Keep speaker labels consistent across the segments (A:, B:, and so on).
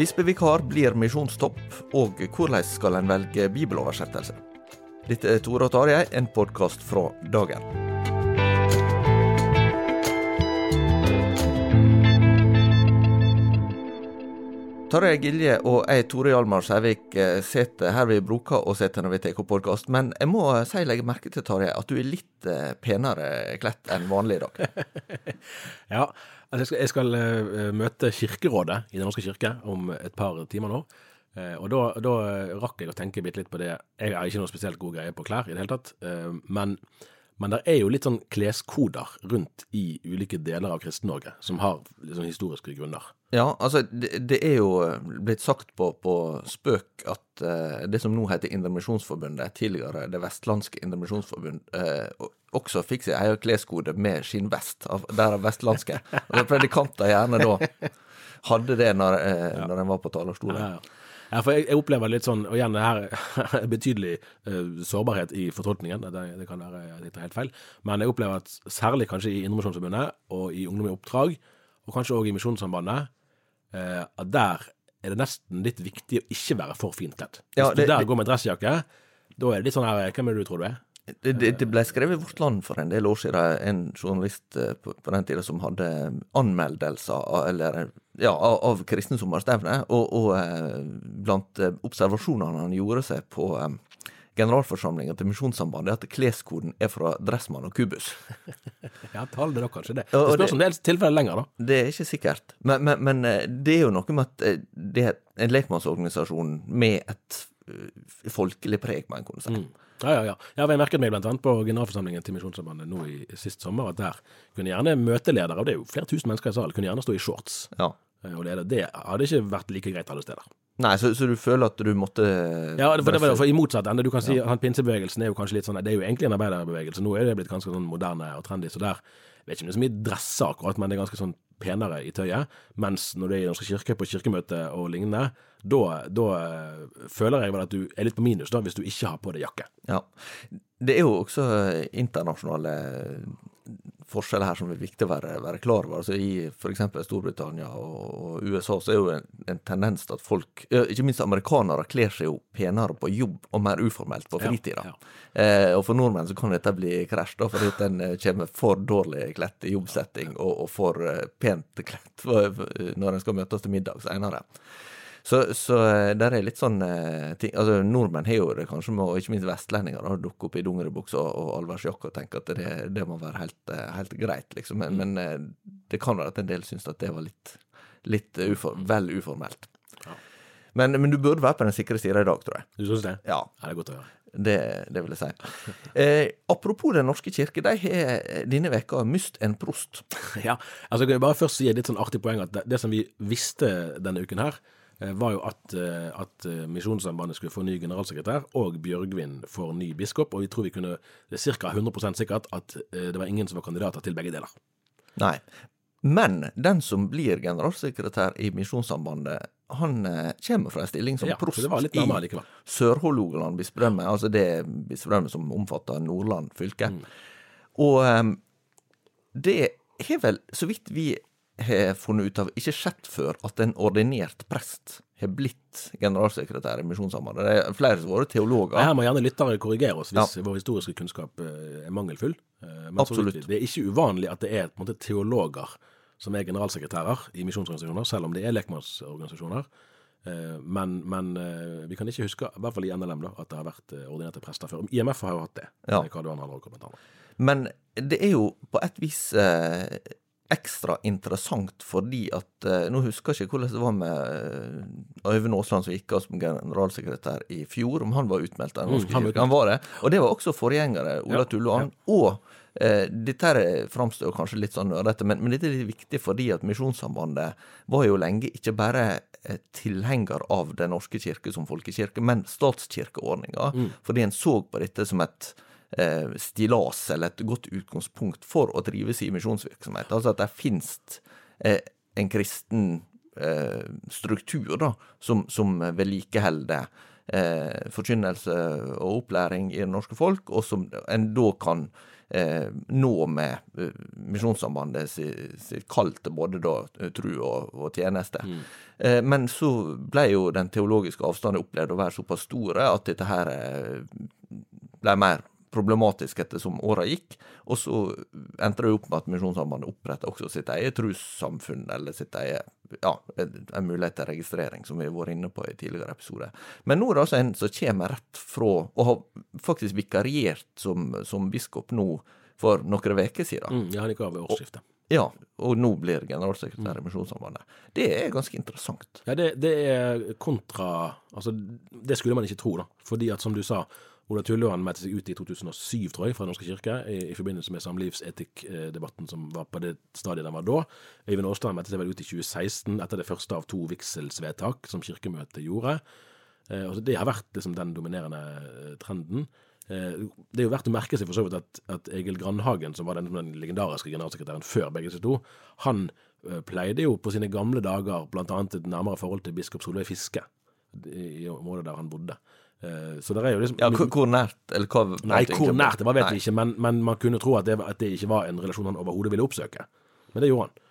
A: Bispevikar blir misjonstopp, og hvordan skal en velge bibeloversettelse? Dette er Tore og Tarjei, en podkast fra dagen. Tarjei Gilje og jeg, Tore Hjalmar Sævik, sitter her vi bruker å sitte når vi tar opp podkast. Men jeg må si legge merke til, Tarjei, at du er litt eh, penere kledd enn vanlig i dag.
B: Ja, altså jeg skal, jeg skal uh, møte Kirkerådet i Den norske kirke om et par timer nå. Uh, og da, da rakk jeg å tenke bitte litt på det. Jeg har ikke noe spesielt god greie på klær i det hele tatt. uh, Men, men det er jo litt sånn kleskoder rundt i ulike deler av Kristen-Norge som har sånn historiske grunner.
A: Ja, altså det, det er jo blitt sagt på, på spøk at eh, det som nå heter Indremisjonsforbundet, tidligere det vestlandske Indremisjonsforbund, eh, også fikk seg egen kleskode med skinnvest, av, derav vestlandske. Og predikanter gjerne da hadde det når, eh, når en var på talerstolen.
B: Ja, ja. Ja, for jeg, jeg opplever litt sånn, og igjen det her er betydelig uh, sårbarhet i fortolkningen, det, det kan være litt jeg tar helt feil, men jeg opplever at særlig kanskje i Indremisjonsforbundet og i Ungdom i oppdrag, og kanskje også i Misjonssambandet, eh, at der er det nesten litt viktig å ikke være for fint kledd. Hvis
A: Ja, det-
B: du der går med dressjakke, da er det litt sånn her, hvem er det du tror du er?
A: Det, det, det ble skrevet i Vårt Land for en del år siden, en journalist eh, på, på den tida som hadde anmeldelser av, eller, ja, av, av kristne sommerstevner, og, og eh, blant eh, observasjonene han gjorde seg på eh, generalforsamlinga til Misjonssambandet, at kleskoden er fra Dressmann og Kubus.
B: Ja, tall det da kanskje det. Det spørs om det er tilfellet lenger da.
A: Det er ikke sikkert, men, men, men eh, det er jo noe med at eh, det er en lekmannsorganisasjon med et eh, folkelig preg, må en kunne si.
B: Ja, ja, ja. ja jeg merket meg annet på generalforsamlingen til Misjonssambandet nå i sist sommer, at der kunne gjerne møteledere, og det er jo flere tusen mennesker i salen, kunne gjerne stå i shorts.
A: Ja.
B: Og lede. Det hadde ikke vært like greit alle steder.
A: Nei, så, så du føler at du måtte
B: Ja, for det var i motsatt ende. Du kan si at pinsebevegelsen er jo kanskje litt sånn Det er jo egentlig en arbeiderbevegelse. Nå er det blitt ganske sånn moderne og trendy, så der jeg vet ikke om det er så mye dresser akkurat, men det er ganske sånn penere i tøyet. Mens når du er i Norske kirke på kirkemøte og lignende, da, da eh, føler jeg vel at du er litt på minus da, hvis du ikke har på deg jakke.
A: Ja. Det er jo også internasjonale forskjeller her som er viktig å være, være klar over. Altså I f.eks. Storbritannia og, USA så er jo en, en tendens til at folk, ikke minst amerikanere, kler seg jo penere på jobb og mer uformelt på
B: Ja,
A: fritida.
B: ja.
A: Eh, og for nordmenn så kan dette bli krasj, da, fordi at en eh, kommer for dårlig kledt i jobbsetting og, og for eh, pent kledt når en skal møtes til middag seinere. Så, så eh, der er litt sånn eh, ting Altså, nordmenn har jo det kanskje med, og ikke minst vestlendinger, har dukke opp i dongeribukse og, og allværsjakke og tenke at det, det må være helt, eh, helt greit, liksom. Men, men eh, det kan være at en del syns at det var litt, litt ufor, vel uformelt. Men, men du burde være på den sikre sida i dag, tror jeg.
B: Du syns det?
A: Ja.
B: Ja, det er godt å høre.
A: Det, det vil jeg si. Eh, apropos Den norske kirke, de har denne veka mist en prost.
B: Ja, altså jeg kan bare først si et litt sånn artig poeng at det, det som vi visste denne uken her, var jo at, eh, at eh, Misjonssambandet skulle få ny generalsekretær, og Bjørgvin får ny biskop. Og vi tror vi kunne det er ca. 100 sikkert at eh, det var ingen som var kandidater til begge deler.
A: Nei. Men den som blir generalsekretær i Misjonssambandet, han eh, kommer fra en stilling som
B: Ja,
A: prost i. Sør-Hålogaland bispedømme, altså det bispedømmet som omfatter Nordland fylke.
B: Mm.
A: Og um, det har vel, så vidt vi har funnet ut av, ikke sett før at en ordinert prest har blitt generalsekretær i Misjonssambandet. Det er flere som har vært teologer.
B: Her må gjerne lyttere korrigere oss hvis vår historiske kunnskap eh, er mangelfull. Eh, Men
A: Absolutt.
B: det er ikke uvanlig at det er måte teologer som er generalsekretærer i misjonsorganisasjoner, selv om det er lekmannsorganisasjoner. Eh, Men, men vi kan ikke huske, i hvert fall i NLM, da, at det har vært ordinerte prester før. IMF har jo hatt det.
A: Ja. Men det er jo på et vis eh, ekstra interessant fordi at eh, Nå husker jeg ikke hvordan det var med eh, Øyvind Aasland som gikk av som generalsekretær i fjor, om han var utmeldt av
B: Mm, han
A: kirke. Han var det. Og det var også forgjengere, Ola
B: Ja,
A: Tulloan. Og eh, dette framstår kanskje litt sånn nerdete, men, men dette er litt viktig fordi at Misjonssambandet var jo lenge ikke bare eh, tilhenger av Den norske kirke som folkekirke, men statskirkeordninga. Fordi en så på dette som et stillas eller et godt utgangspunkt for å drive sin misjonsvirksomhet. Altså at det finnes eh, en kristen eh, struktur da, som, som vedlikeholder eh, forkynnelse og opplæring i det norske folk, og som en da kan eh, nå med eh, Misjonssambandet sitt si kall til både da eh, tru og, og tjeneste. Mm. men så ble jo den teologiske avstanden opplevd å være såpass store at dette her eh, ble mer problematisk ettersom åra gikk. Og så endte det opp med at Misjonssambandet oppretta også sitt eget trossamfunn, eller sitt eget ja, en mulighet til registrering, som vi har vært inne på i tidligere episoder. Men nå er det altså en som kommer rett fra, og har faktisk vikariert som, som biskop nå for noen uker siden.
B: Mm, ja, han gikk av ved årsskiftet.
A: Ja, og nå blir generalsekretær i Misjonssambandet. Det er ganske interessant.
B: Ja, det, det er kontra Altså, det skulle man ikke tro, da. Fordi at, som du sa, Ola Tulloan meldte seg ut i 2007, tror jeg, fra Den norske kirke, i, i forbindelse med samlivsetikkdebatten som var på det stadiet den var da. Øyvind Aasland meldte seg vel ut i 2016, etter det første av to vigselsvedtak som Kirkemøtet gjorde. Eh, og Det har vært liksom den dominerende eh, trenden. Eh, det er jo verdt å merke seg for så vidt at, at Egil Grandhagen, som var den, den legendariske generalsekretæren før begge disse to, han eh, pleide jo på sine gamle dager bl.a. et nærmere forhold til biskop Solveig Fiske, i området der han bodde. Eh, så det er jo liksom
A: Ja, hvor, nært, eller hva
B: Nei, hvor nært det var, vet vi ikke, men, men man kunne tro at det, at det ikke var en relasjon han overhodet ville oppsøke. Men det gjorde han.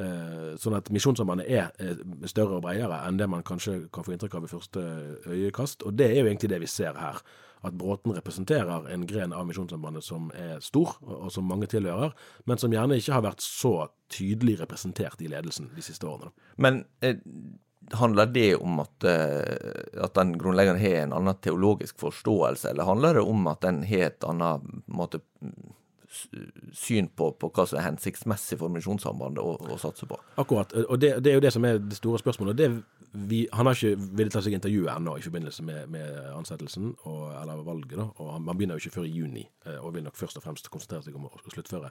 B: Eh, Sånn at Misjonssambandet er eh, større og bredere enn det man kanskje kan få inntrykk av ved første øyekast. Og det er jo egentlig det vi ser her. At Bråten representerer en gren av Misjonssambandet som er stor, og som mange tilhører, men som gjerne ikke har vært så tydelig representert i ledelsen de siste årene.
A: Men eh, handler det om at, eh, at den grunnleggende har en annen teologisk forståelse, eller handler det om at den har et annet måte, syn på, på hva som er hensiktsmessig for Misjonssambandet å, å satse på?
B: Akkurat. Og det, det er jo det som er det store spørsmålet. Det vi, han har ikke villet ta seg intervjuet ennå i forbindelse med, med ansettelsen, og, eller valget. da, og han, han begynner jo ikke før i juni, eh, og vil nok først og fremst konsentrere seg om å sluttføre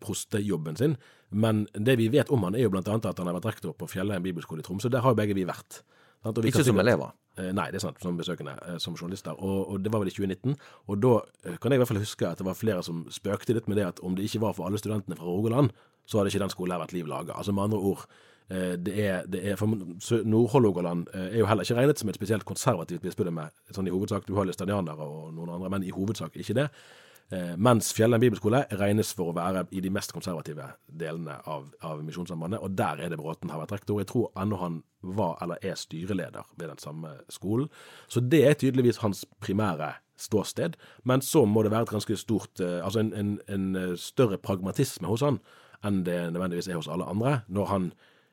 B: prostejobben sin. Men det vi vet om han er jo bl.a. at han har vært rektor på Fjellheim bibelskole i Tromsø. Der har jo begge vi vært. Sant? Og vi
A: Ikke som elever.
B: Eh, Nei, det er sant, som besøkende, eh, som journalister. Og, og det var vel i 2019. Og da eh, kan jeg i hvert fall huske at det var flere som spøkte litt med det at om det ikke var for alle studentene fra Rogaland, så hadde ikke den skolen her vært liv laga. Altså med andre ord, eh, det er, det er for Nord-Hålogaland eh, er jo heller ikke regnet som et spesielt konservativt bispedømme, sånn i hovedsak. Du har læstadianere og noen andre, men i hovedsak ikke det. Eh, mens Fjellheim bibelskole regnes for å være i de mest konservative delene av, av Misjonssambandet, og der er det Bråten har vært rektor. Jeg tror ennå han var eller er styreleder ved den samme skolen. Så det er tydeligvis hans primære ståsted. Men så må det være et ganske stort eh, Altså en, en, en større pragmatisme hos han enn det nødvendigvis er hos alle andre, når han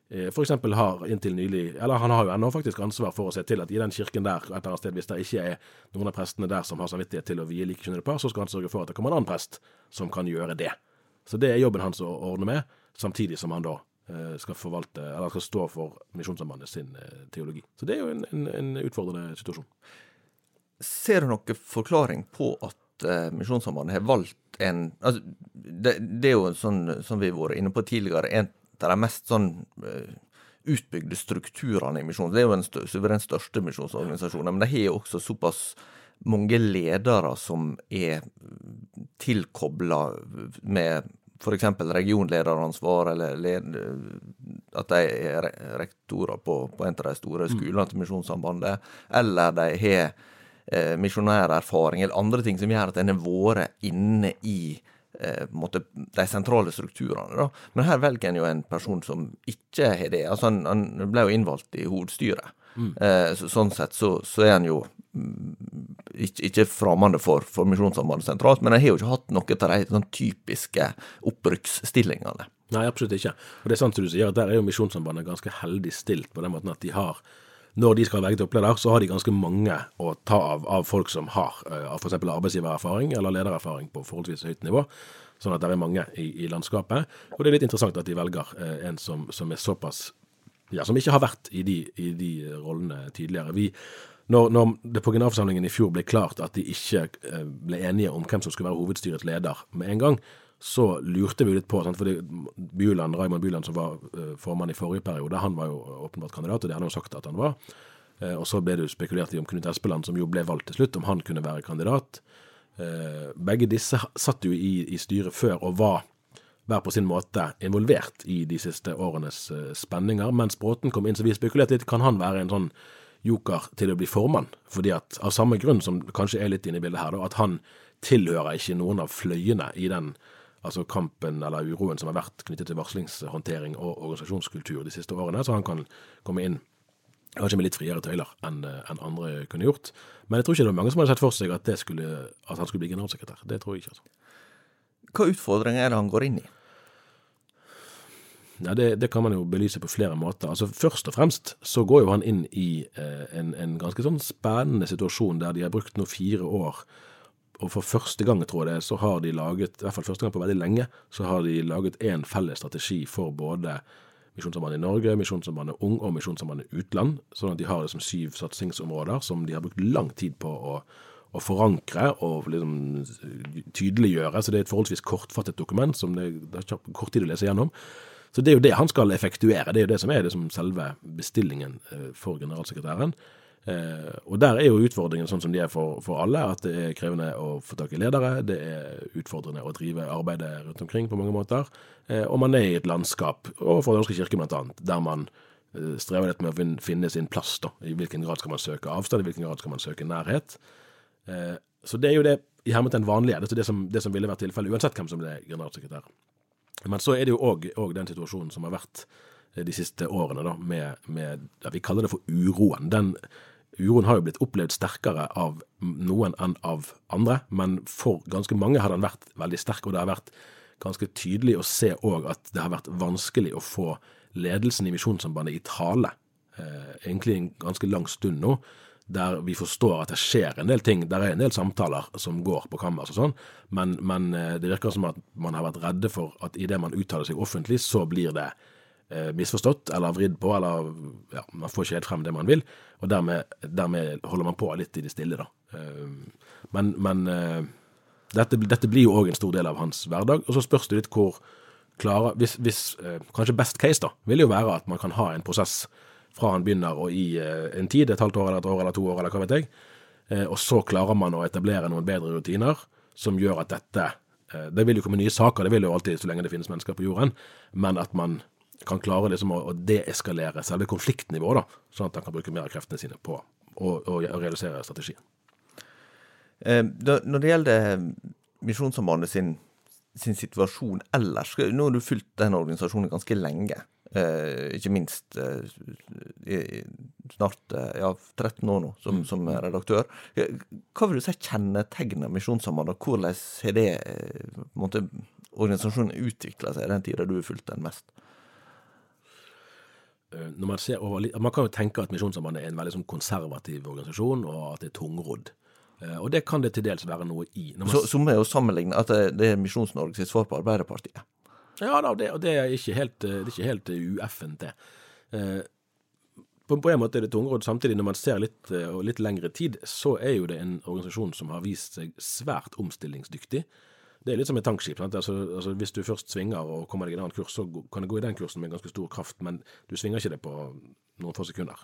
B: eh, for eksempel har inntil nylig, eller han har jo ennå faktisk ansvar for å se til at i den kirken der, et eller annet sted, hvis det ikke er noen av prestene der som har samvittighet til å vie likekjønnede par, så skal han sørge for at det kommer en annen prest som kan gjøre det. Så det er jobben hans å ordne med, samtidig som han da eh, skal forvalte, eller skal stå for Misjonssambandet sin eh, teologi. Så det er jo en, en, en utfordrende situasjon.
A: Ser du noen forklaring på at Misjonssambandet har valgt en altså, det, det, er jo sånn som vi har vært inne på tidligere, en de mest sånn uh, utbygde strukturene i misjonen. Det er jo den stør, suverent største misjonsorganisasjonen, men de har jo også såpass mange ledere som er tilkobla med f.eks. regionlederansvar, eller led, at de er rektorer på, på en av de store mm. skolene til Misjonssambandet, eller de har eh, misjonærerfaring, eller andre ting som gjør at en har vært inne i eh, måte, de sentrale strukturene. Da. Men her velger en jo en person som ikke har det. Altså, han, han ble jo innvalgt i hovedstyret. Mm. Eh, så, sånn sett så, så, er han jo mm, ikke, ikke fremmede for, for Misjonssambandet sentralt, men han har jo ikke hatt noe av de sånn typiske opprykksstillingene.
B: Nei, absolutt ikke. Og det er sant som du sier, at der er jo Misjonssambandet ganske heldig stilt på den måten at de har når de skal velge til oppleder, så har de ganske mange å ta av av folk som har uh, f.eks. arbeidsgivererfaring eller ledererfaring på forholdsvis høyt nivå. Sånn at det er mange i, i landskapet. Og det er litt interessant at de velger uh, en som, som, er såpass ja, som ikke har vært i de, i de rollene tidligere. Vi, når, når, det på generalforsamlingen i fjor ble klart at de ikke uh, ble enige om hvem som skulle være hovedstyrets leder med en gang, så lurte vi litt på, sant? fordi Bjuland, Raymond Bjuland, som var uh, formann i forrige periode, han var jo åpenbart kandidat, og det hadde han jo sagt at han var. Uh, og så ble det jo spekulert i om Knut Espeland, som jo ble valgt til slutt, om han kunne være kandidat. Uh, begge disse satt jo i, i, styret før og var hver på sin måte involvert i de siste årenes spenninger. Mens Bråten kom inn, så vi spekulerte litt, kan han være en sånn joker til å bli formann? Fordi at av samme grunn som kanskje er litt inne i bildet her, da, at han tilhører ikke noen av fløyene i den altså kampen eller uroen som har vært knyttet til varslingshåndtering og organisasjonskultur de siste årene, så han kan komme inn kanskje med litt friere tøyler enn en andre kunne gjort. Men jeg tror ikke det var mange som hadde sett for seg at, skulle, at han skulle bli generalsekretær. Det tror jeg ikke. altså.
A: Hva utfordringer er det han går inn i?
B: Ja, det, det, kan man jo belyse på flere måter. Altså Først og fremst så går jo han inn i eh, en, en, ganske sånn spennende situasjon der de har brukt nå fire år og for første gang, tror jeg det, så har de laget, i hvert fall første gang på veldig lenge, så har de laget én felles strategi for både Misjonssambandet i Norge, Misjonssambandet Ung og Misjonssambandet Utland. Sånn at de har liksom syv satsingsområder som de har brukt lang tid på å, å forankre og liksom tydeliggjøre. Så det er et forholdsvis kortfattet dokument som det, det er kort tid å lese gjennom. Så det er jo det han skal effektuere. Det er jo det som er det som selve bestillingen eh, for generalsekretæren. Eh, og der er jo utfordringen sånn som de er for, for, alle, at det er krevende å få tak i ledere. Det er utfordrende å drive arbeidet rundt omkring på mange måter. Eh, og man er i et landskap, og for Den norske kirke annet, der man eh, strever litt med å finne sin plass. da. I hvilken grad skal man søke avstand, i hvilken grad skal man søke nærhet. Eh, så det er jo det i hermetegn vanlige, det, det, som, det som ville vært tilfellet uansett hvem som ble generalsekretær. Men så er det jo òg den situasjonen som har vært eh, de siste årene, da, med, med ja, Vi kaller det for uroen. Den uroen har jo blitt opplevd sterkere av noen enn av andre, men for ganske mange har den vært veldig sterk, og det har vært ganske tydelig å se òg at det har vært vanskelig å få ledelsen i Misjonssambandet i tale, eh, egentlig en ganske lang stund nå, der vi forstår at det skjer en del ting. Der er en del samtaler som går på kammers og sånn, men, men eh, det virker som at man har vært redde for at idet man uttaler seg offentlig, så blir det misforstått eller vridd på, eller ja, man får ikke helt frem det man vil. Og dermed, dermed holder man på litt i det stille, da. Eh, men, men eh, dette, dette, blir jo òg en stor del av hans hverdag. Og så spørs det litt hvor klare hvis, hvis, eh, Kanskje best case, da, vil jo være at man kan ha en prosess fra han begynner og i eh, en tid, et halvt år eller et år eller to år eller hva vet jeg, eh, og så klarer man å etablere noen bedre rutiner som gjør at dette Det vil jo komme nye saker, det vil jo alltid så lenge det finnes mennesker på jorden, men at man kan klare liksom å, å deeskalere selve konfliktnivået, da, sånn at han kan bruke mer av kreftene sine på å, å realisere strategien.
A: Eh, når det gjelder Misjonssambandet sin, sin, situasjon ellers, nå har du fulgt den organisasjonen ganske lenge. Eh, ikke minst eh, i, snart eh, ja, 13 år nå som, mm. som, redaktør. Hva vil du si kjennetegner Misjonssambandet, og hvordan har det eh, organisasjonen utvikla seg i den tida du har fulgt den mest?
B: Eh, når man, ser over, man kan jo tenke at Misjonssambandet er en veldig sånn konservativ organisasjon, og at det er tungrodd. Eh, og det kan det til dels være noe i.
A: Man, så, som er å sammenligne at det er Misjons-Norge sitt svar på Arbeiderpartiet?
B: Ja da, det, det, er ikke helt, det er ikke helt ueffent, det. på, på en måte er det tungrodd. Samtidig, når man ser litt, eh, litt lengre tid, så er jo det en organisasjon som har vist seg svært omstillingsdyktig. Det er litt som et tankskip. Altså, altså Hvis du først svinger og kommer deg i en annen kurs, så kan det gå i den kursen med ganske stor kraft, men du svinger ikke det på noen få sekunder.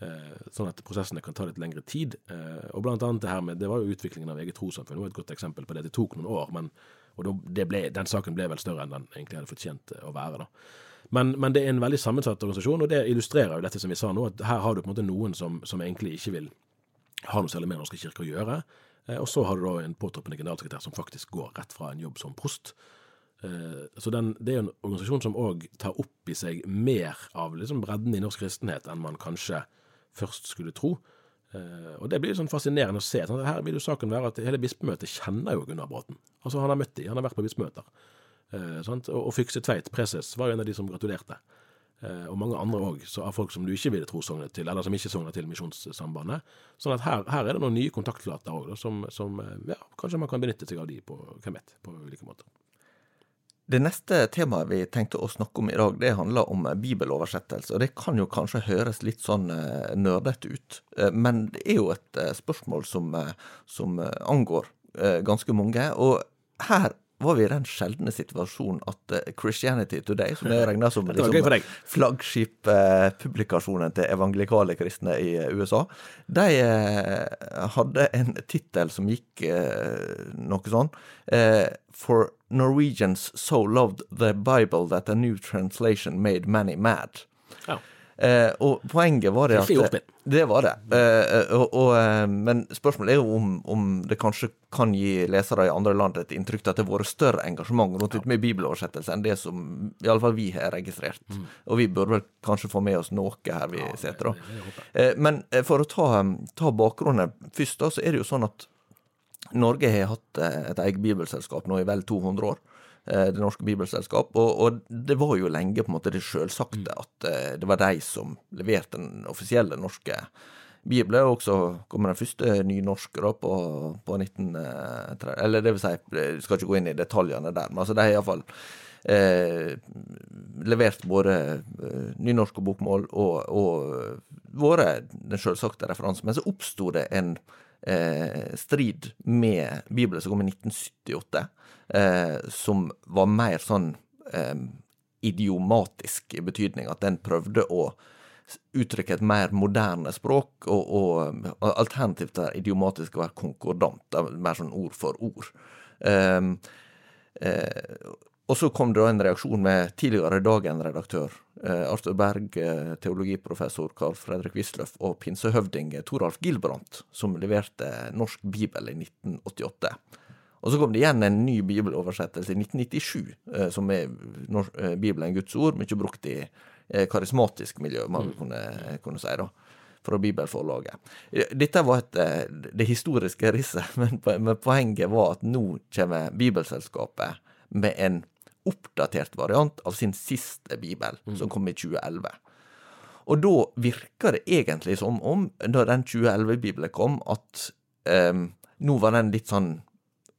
B: Eh, sånn at prosessene kan ta litt lengre tid. Eh, og blant annet det her med, det var jo utviklingen av eget trossamfunn, det var et godt eksempel på det. Det tok noen år, men og ble, den saken ble vel større enn den egentlig hadde fortjent å være. da. Men, men det er en veldig sammensatt organisasjon, og det illustrerer jo dette som vi sa nå, at her har du på en måte noen som, som egentlig ikke vil ha noe særlig med Norske kirke å gjøre. Eh, Og så har du da en påtroppende generalsekretær som faktisk går rett fra en jobb som prost. Eh, Så den, det er jo en organisasjon som òg tar opp i seg mer av liksom bredden i norsk kristenhet enn man kanskje først skulle tro. Eh, Og det blir sånn fascinerende å se. Her vil jo saken være at hele bispemøtet kjenner jo Gunnar Bråten. Altså Han har møtt dem, han har vært på bispemøter. Og Fykse Tveit, preses, var jo en av de som gratulerte. Eh, og mange andre òg, av folk som du ikke ville tro sognet til, eller som ikke sogner til Misjonssambandet. Sånn at her, her er det noen nye kontaktflater òg, som, som eh, ja, kanskje man kan benytte seg av de på hvem vet, på ulike måter.
A: Det neste temaet vi tenkte å snakke om i dag, det handler om bibeloversettelse. Og det kan jo kanskje høres litt sånn eh, nerdete ut, eh, men det er jo et eh, spørsmål som, eh, som eh, angår eh, ganske mange. Og her var vi i den sjeldne situasjonen at eh, Christianity Today, som er regna som
B: liksom,
A: flaggskip-publikasjonen til evangelikale kristne i eh, USA, de eh, hadde en tittel som gikk noe sånn For Norwegians so loved the Bible that a new translation made many mad.
B: Ja.
A: Eh, og poenget var det at. Det var det. Eh, og, og, eh, men spørsmålet er jo om, om det kanskje kan gi lesere i andre land et inntrykk av at det har vært større engasjement rundt dette med bibeloversettelse enn det som iallfall vi har registrert. Og vi burde vel kanskje få med oss noe her vi sitter, da. Eh, men eh, for å ta, ta bakgrunnen først, da, så er det jo sånn at Norge har hatt eh, et eget bibelselskap nå i vel 200 år. Eh, Det norske bibelselskap. Og, og det var jo lenge på en måte det sjølsagte at eh, det var de som leverte den offisielle norske bibelen. Og så kom den første nynorske da på, på 1930 Eller det vil si, jeg skal ikke gå inn i detaljene der, men altså de har iallfall eh, levert både eh, nynorsk og bokmål og, og vært den sjølsagte referansen. Men så oppsto det en eh, strid med Bibelen som kom i 1978, eh, som var mer sånn eh, idiomatisk i betydning at den prøvde å uttrykke et mer moderne språk, og, og, og alternativt til idiomatisk å være konkordant, mer sånn ord for ord. Um, eh, og så kom det da en reaksjon med tidligere Dagen-redaktør eh, Arthur Berg, eh, teologiprofessor Carl Fredrik Wisløff og pinsehøvding eh, Toralf Gilbrandt, som leverte Norsk bibel i 1988. Og så kom det igjen en ny bibeloversettelse i 1997, eh, som er nors- eh, Bibelen Guds ord, mye brukt i eh, karismatisk miljø, man kunne, kunne si, da. Fra Bibelforlaget. Dette var et, eh, det historiske risset, men, men poenget var at nå kommer Bibelselskapet med en oppdatert variant av sin siste bibel, som kom i 2011. Og da virker det egentlig som om, da den 2011-bibelen kom, at eh, nå var den litt sånn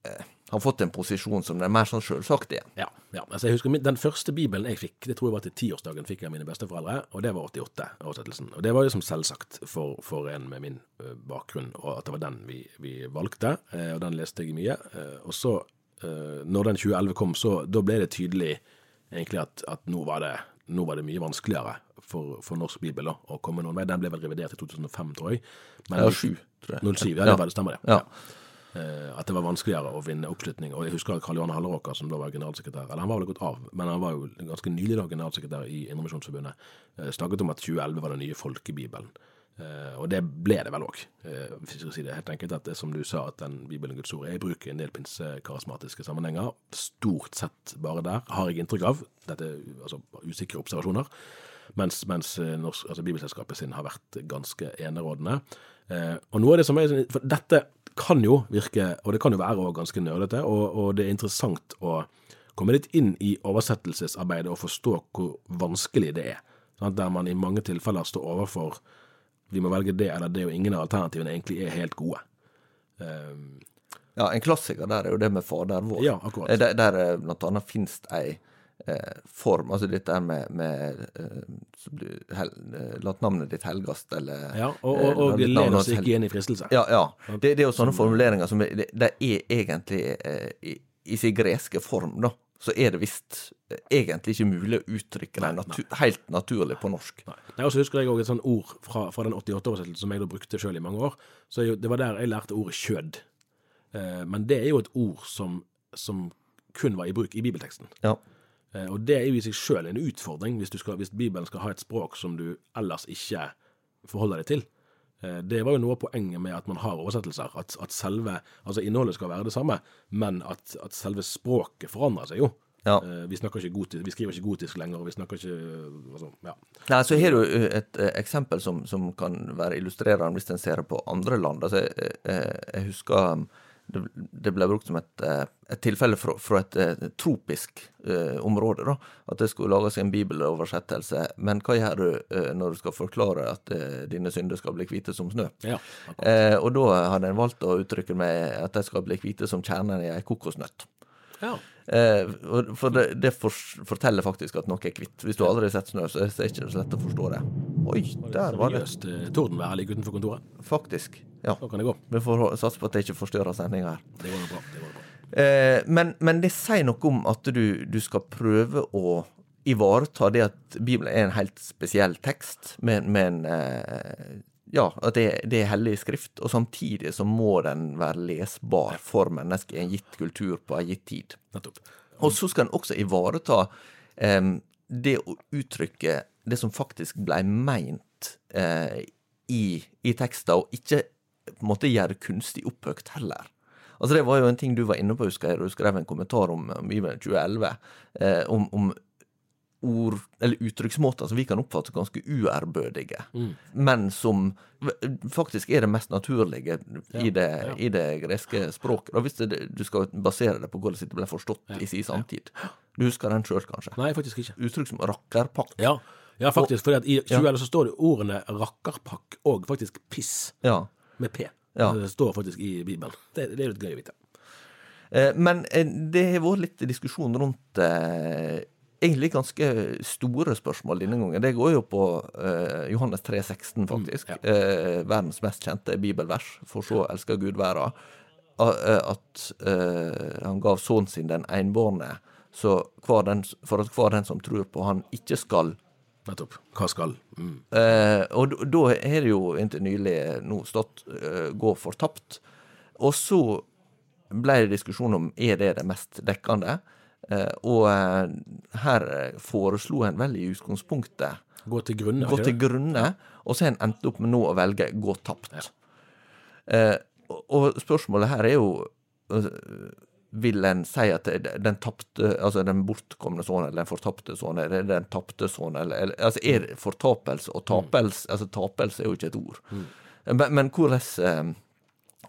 A: eh, Har fått en posisjon som den er mer sånn sjølsagt igjen.
B: Ja, ja. Altså, jeg husker Den første bibelen jeg fikk, det tror jeg var til tiårsdagen fikk jeg av mine besteforeldre, og det var 88-oversettelsen. Og det var jo som selvsagt for, for en med min bakgrunn, og at det var den vi, vi valgte, eh, og den leste jeg mye. Eh, og så, eh, når den 2011 kom, så da ble det tydelig egentlig at, at nå, var det, nå var det mye vanskeligere for, for norsk bibel da, å komme noen vei. Den ble vel revidert i 2005, tror jeg. Men,
A: Ja, 7, tror jeg.
B: 07, ja, det var det, stemmer det.
A: Ja.
B: Eh, at det var vanskeligere å vinne oppslutning. Og jeg husker Karl Johan Halleråker, som da var generalsekretær, eller han var vel gått av, men han var jo ganske nylig da generalsekretær i Indremisjonsforbundet, Uh, snakket om at 2011 var den nye folkebibelen. Eh, og det ble det vel òg. Eh, hvis jeg skal si det helt enkelt at det som du sa, at den Bibelen Guds ord er i bruk i en del pinsekarismatiske sammenhenger. Stort sett bare der, har jeg inntrykk av. Dette er altså usikre observasjoner. Mens, mens eh, norsk, altså Bibelselskapet sin har vært ganske enerådende. Og noe av det som er For dette kan jo virke, og det kan jo være ganske nerdete, og, og det er interessant å komme litt inn i oversettelsesarbeidet og forstå hvor vanskelig det er. Sant? Der man i mange tilfeller står overfor vi må velge det eller det, og ingen av alternativene egentlig er helt gode.
A: Ja, en klassiker der er jo det med Fader vår.
B: Ja, akkurat.
A: Eh, Der, der eh, blant annet finnes det ei eh, form. Altså dette her med, med eh, hel, eh, La navnet ditt helgast, eller
B: Ja, og, og, og
A: ditt
B: led oss ikke inn i fristelse.
A: Ja, ja. Det, det er jo sånne formuleringer som det, det er egentlig eh, i, i sin greske form, da. Så er det visst egentlig ikke mulig å uttrykke det natu helt naturlig på norsk.
B: Nei. Nei, og så husker jeg også et sånt ord fra, fra den 88-oversettelsen som jeg da brukte sjøl i mange år. Så jeg, Det var der jeg lærte ordet kjød. Eh, men det er jo et ord som, som kun var i bruk i bibelteksten.
A: Ja.
B: Eh, og det er jo i seg sjøl en utfordring, hvis, du skal, hvis Bibelen skal ha et språk som du ellers ikke forholder deg til. Eh, Det var jo noe av poenget med at man har oversettelser. At, at selve Altså innholdet skal være det samme, men at, at selve språket forandrer seg jo.
A: Ja.
B: Eh, Vi, gotisk, vi skriver ikke gotisk lenger, vi snakker ikke altså, ja.
A: Nei, så har du eh, et eh, eksempel som, som kan være illustrerende hvis en ser på andre land. Altså, jeg, jeg, husker um, det, ble brukt som et, eh, et tilfelle fra, fra et eh, tropisk eh, område. da, At det skulle lages en bibeloversettelse. Men hva gjør du eh, når du skal forklare at eh, dine synder skal bli hvite som snø?
B: ja.
A: Eh, og da hadde en valgt å uttrykke med at de skal bli hvite som kjernen i ei kokosnøtt.
B: Ja.
A: Eh, for det, det for, forteller faktisk at noe er hvitt. Hvis du aldri har sett snø, så er det ikke så lett å forstå det. Oi, der var det
B: Seriøst eh, tordenvær like utenfor kontoret.
A: faktisk. Ja.
B: Så kan det gå.
A: Vi får satse på at det ikke forstyrrer sendinga her.
B: Det går bra. det går bra.
A: Eh, men, men det sier noe om at du, du skal prøve å ivareta det at Bibelen er en helt spesiell tekst, med, med en eh, Ja, at det, det er hellig skrift, og samtidig så må den være lesbar for mennesker i en gitt kultur på en gitt tid. Og så skal en også ivareta em, det å uttrykke det som faktisk blei meint eh, i, i tekster, og ikke på en måte gjøre kunstig opphøgt heller. Altså Det var jo en ting du var inne på, husker jeg, du skrev en kommentar om, om Bibelen 2011, eh, om, om ord, eller uttrykksmåter som vi kan oppfatte ganske uærbødige, men som faktisk er det mest naturlige i, det, i det greske språket. Og hvis det, du skal basere det på hvordan det ble forstått i sin samtid. Du husker den sjøl, kanskje?
B: Nei, faktisk ikke.
A: Uttrykk som rakkerpakk.
B: Ja, ja faktisk. For i 2011 så står det ordene rakkerpakk og faktisk piss
A: Ja.
B: med P.
A: Ja.
B: Det står faktisk i Bibelen. Det, det er litt gøy å vite.
A: Eh, Men eh, det har vært litt diskusjon rundt eh, egentlig ganske store spørsmål denne gangen. Det går jo på eh, Johannes 3,16, faktisk.
B: ja.
A: eh, verdens mest kjente bibelvers. For så elsker Gud verden. Eh, At eh, han gav sønnen sin den enbårne, for at hver den som tror på han, ikke skal
B: Nettopp. Hva skal mm.
A: Eh, og da har det jo inntil nylig nå stått eh, 'gå fortapt'. Og så ble det diskusjon om er det det mest dekkende. Eh, og eh, her eh, foreslo en vel i utgangspunktet
B: Gå til grunne.
A: gå til grunne, og så har en endt opp med nå å velge 'gå tapt'. Ja. og, spørsmålet her er jo vil en si at den tapte, altså den bortkomne sønnen, eller den fortapte sønnen, er det den tapte sønnen, eller, eller altså er fortapelse og tapelse Altså tapelse er jo ikke et ord. Men, men hvordan,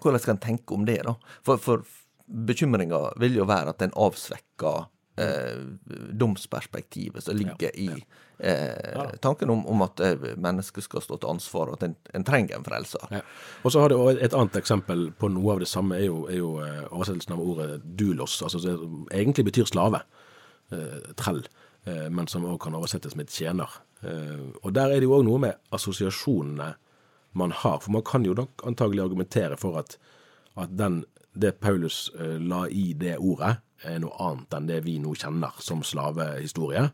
A: hvordan skal en tenke om det, da? For, for bekymringa vil jo være at en avsvekker eh, domsperspektivet som ligger i eh, tanken om, om at eh, mennesket skal stå til ansvar, og at en, en trenger en frelser.
B: Ja. Og så har det et annet eksempel på noe av det samme, er jo, er jo eh, oversettelsen av ordet dulos, altså som egentlig betyr slave, eh, trell, eh, men som også kan oversettes med tjener. Eh, og der er det jo òg noe med assosiasjonene man har, for man kan jo nok antagelig argumentere for at, at den, det Paulus eh, la i det ordet, er noe annet enn det vi nå kjenner som slavehistorie.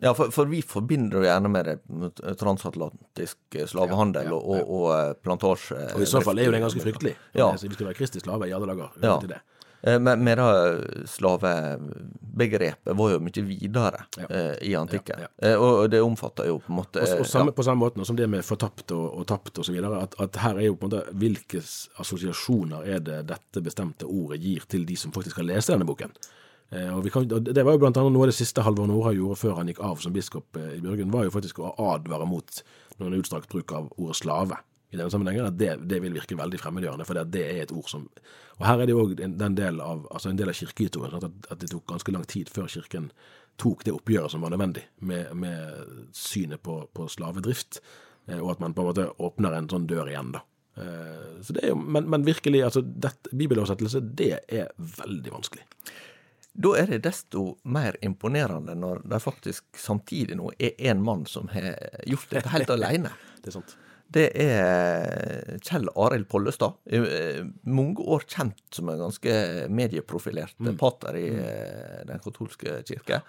A: Ja, for, for vi forbinder jo gjerne med det transatlantisk eh, slavehandel
B: Ja, ja,
A: og, og, og eh, plantasje.
B: Og i så fall er jo det ganske fryktelig.
A: Ja.
B: Altså, Hvis du er Kristi slave i alle dager.
A: Ja.
B: det.
A: Eh, Men med det slavebegrepet var jo mye videre
B: Ja.
A: eh, i antikken.
B: Ja,
A: Eh, Og det omfatter jo på en måte
B: Og, og samme, på samme måte som det med fortapt og, og tapt osv. At, at her er jo på en måte hvilke assosiasjoner er det dette bestemte ordet gir til de som faktisk skal lese denne boken. Eh, og vi kan, Det var jo blant annet noe av det siste Halvor Nora gjorde før han gikk av som biskop i Bjørgund, var jo faktisk å advare mot noen utstrakt bruk av ordet slave i denne sammenhengen. At det, det vil virke veldig fremmedgjørende, for det, er et ord som Og her er det òg en, den del av, altså en del av kirkehistorien, at, at det tok ganske lang tid før Kirken tok det oppgjøret som var nødvendig med, med synet på, på slavedrift, eh, og at man på en måte åpner en sånn dør igjen, da. Eh, Så det er jo, men, men virkelig, altså dette, bibeloversettelse, det er veldig vanskelig.
A: da er det desto mer imponerende når det faktisk samtidig nå er én mann som har gjort dette helt alene.
B: Det er sant.
A: Det er Kjell Arild Pollestad. Mange år kjent som en ganske medieprofilert pater i eh, Den katolske kirke.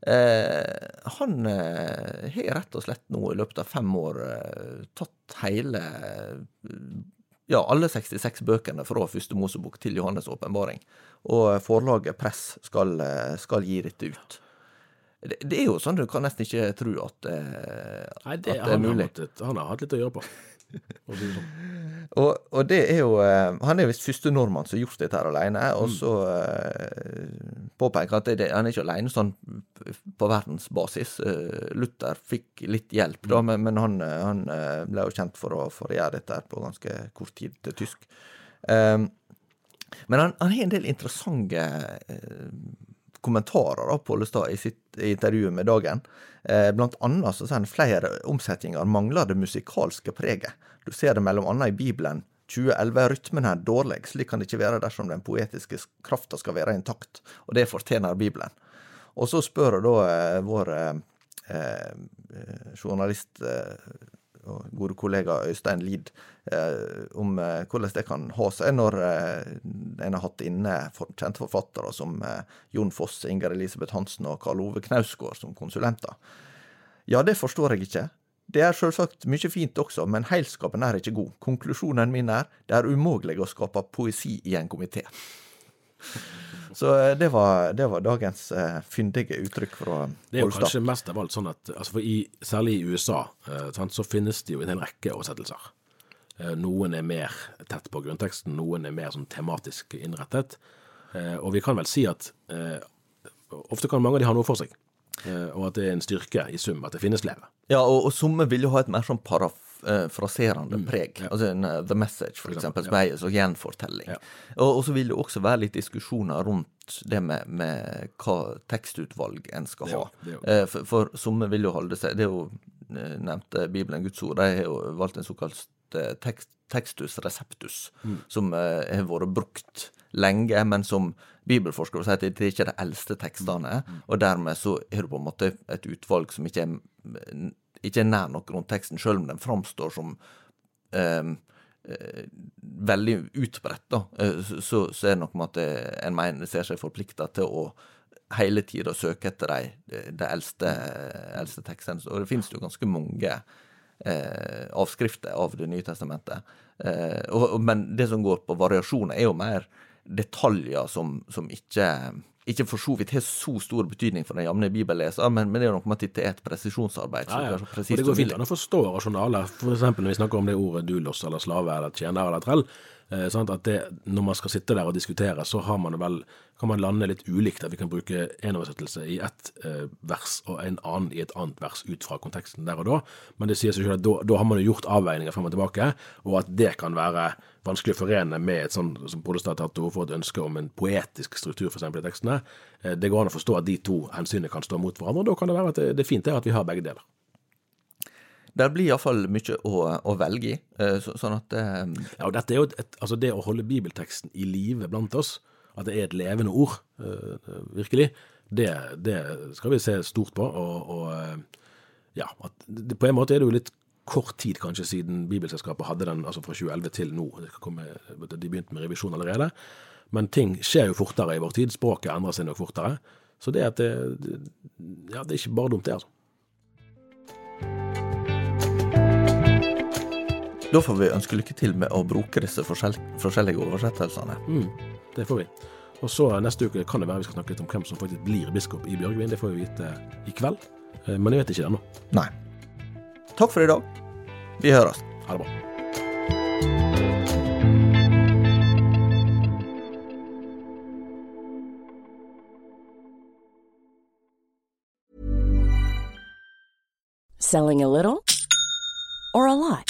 A: Eh, han eh, har rett og slett nå i løpet av fem år eh, tatt hele ja, alle 66 bøkene fra første Mosebok til Johannes' åpenbaring. Og forlaget Press skal, eh, skal gi dette ut. Det, det er jo sånn du kan nesten ikke tro at, eh,
B: Nei,
A: at
B: det,
A: det er
B: han, har
A: mulig.
B: måttet, han har hatt litt å gjøre på. det sånn.
A: Og, og det er jo eh, Han er visst første nordmann som har gjort dette her alene, og så eh, påpeker at det, det, han er ikke alene sånn på verdensbasis. Luther fikk litt hjelp, da, men, men han, han ble jo kjent for å, for å gjøre dette her på ganske kort tid til tysk. Eh, men han, han har en del interessante kommentarer da, Pollestad i sitt intervju med Dagen. Eh, blant annet så sier han flere omsetninger mangler det musikalske preget. Du ser det mellom annet i Bibelen. 2011 rytmen er dårlig, slik kan det ikke være dersom den poetiske krafta skal være intakt, og det fortjener Bibelen. Og så spør da eh, vår eh, eh, journalist eh, og gode kollega Øystein Lid eh, om eh, hvordan det kan ha seg når eh, en har hatt inne for, kjente forfattere som Jon Foss, Inger Elisabeth Hansen og Karl Ove Knausgård som konsulenter. Ja, det forstår jeg ikke. Det er selvsagt mye fint også, men heilskapen er ikke god. Konklusjonen min er det er umulig å skape poesi i en komité. Så eh, det var, det var dagens eh, fyndige uttrykk fra
B: Det er jo kanskje mest av alt sånn at altså for i, Særlig i USA eh, sant, så finnes det jo en hel rekke oversettelser. Eh, noen er mer tett på grunnteksten, noen er mer sånn tematisk innrettet. Eh, og vi kan vel si at eh, ofte kan mange av de ha noe for seg. Og at det er en styrke i sum at det finnes flere.
A: Ja, og, og somme vil jo ha et mer sånn parafraserende preg. Altså en, uh, The Message, for eksempel, som er en sånn gjenfortelling. Og, og så vil det også være litt diskusjoner rundt det med, med hva tekstutvalg en skal ha.
B: Det er jo-
A: Eh, for, for somme vil jo holde seg Det er jo eh, nevnte Bibelen Guds ord. De har jo valgt en såkalt eh, tekst, textus receptus, som eh, har vært brukt lenge, men som bibelforskere sier at det er ikke de eldste tekstene. Og dermed så er det på en måte et utvalg som ikke er, ikke er nær nok rundt teksten, selv om den framstår som eh, eh, veldig utbredt, da, eh, så, så, er det nok med at eh, en mener ser seg forplikta til å hele tida søke etter de, de eldste, eldste tekstene. Og det finnes jo ganske mange eh, avskrifter av Det nye testamentet. Eh, og, men det som går på variasjoner, er jo mer detaljer som, som ikke ikke for så vidt har så stor betydning for den jevne bibelleser, men, men det er noe med at dette er et presisjonsarbeid. så
B: Ja,
A: det er så
B: Og det går fint an å forstå rasjonalet. For eksempel når vi snakker om det ordet dulos eller slave eller tjener eller trell. Sant? At det, når man skal sitte der og diskutere, så man vel, kan man lande litt ulikt. At vi kan bruke en oversettelse i ett eh, vers og en annen i et annet vers ut fra konteksten der og da. Men det sier seg selv at da, da har man jo gjort avveininger frem og tilbake, og at det kan være vanskelig å forene med et sånn som til orde for et ønske om en poetisk struktur for eksempel i tekstene. Eh, Det går an å forstå at de to hensynene kan stå mot hverandre, og da kan det være at det, det er fint det at vi har begge deler.
A: Der blir iallfall mye å, å velge i, eh, så, sånn at eh,
B: Ja, og dette er jo et, altså det å holde bibelteksten i live blant oss, at det er et levende ord, øh, virkelig, det, det skal vi se stort på. Og, og ja, det, på en måte er det jo litt kort tid kanskje siden Bibelselskapet hadde den, altså fra 2011 til nå. Det de begynte med revisjon allerede. Men ting skjer jo fortere i vår tid. Språket endrer seg nok fortere. Så det at det, det, ja, det er ikke bare dumt, det, altså.
A: Da får vi ønske lykke til med å bruke disse forskjell forskjellige oversettelsene.
B: Mm, det får vi. Og så neste uke kan det være vi skal snakke litt om hvem som faktisk blir biskop i Bjørgvin. Det får vi vite i kveld, Eh, men jeg vet ikke det ennå.
A: Nei. Takk for i dag. Vi høres.
B: Ha det bra.
C: Selling a little or a lot?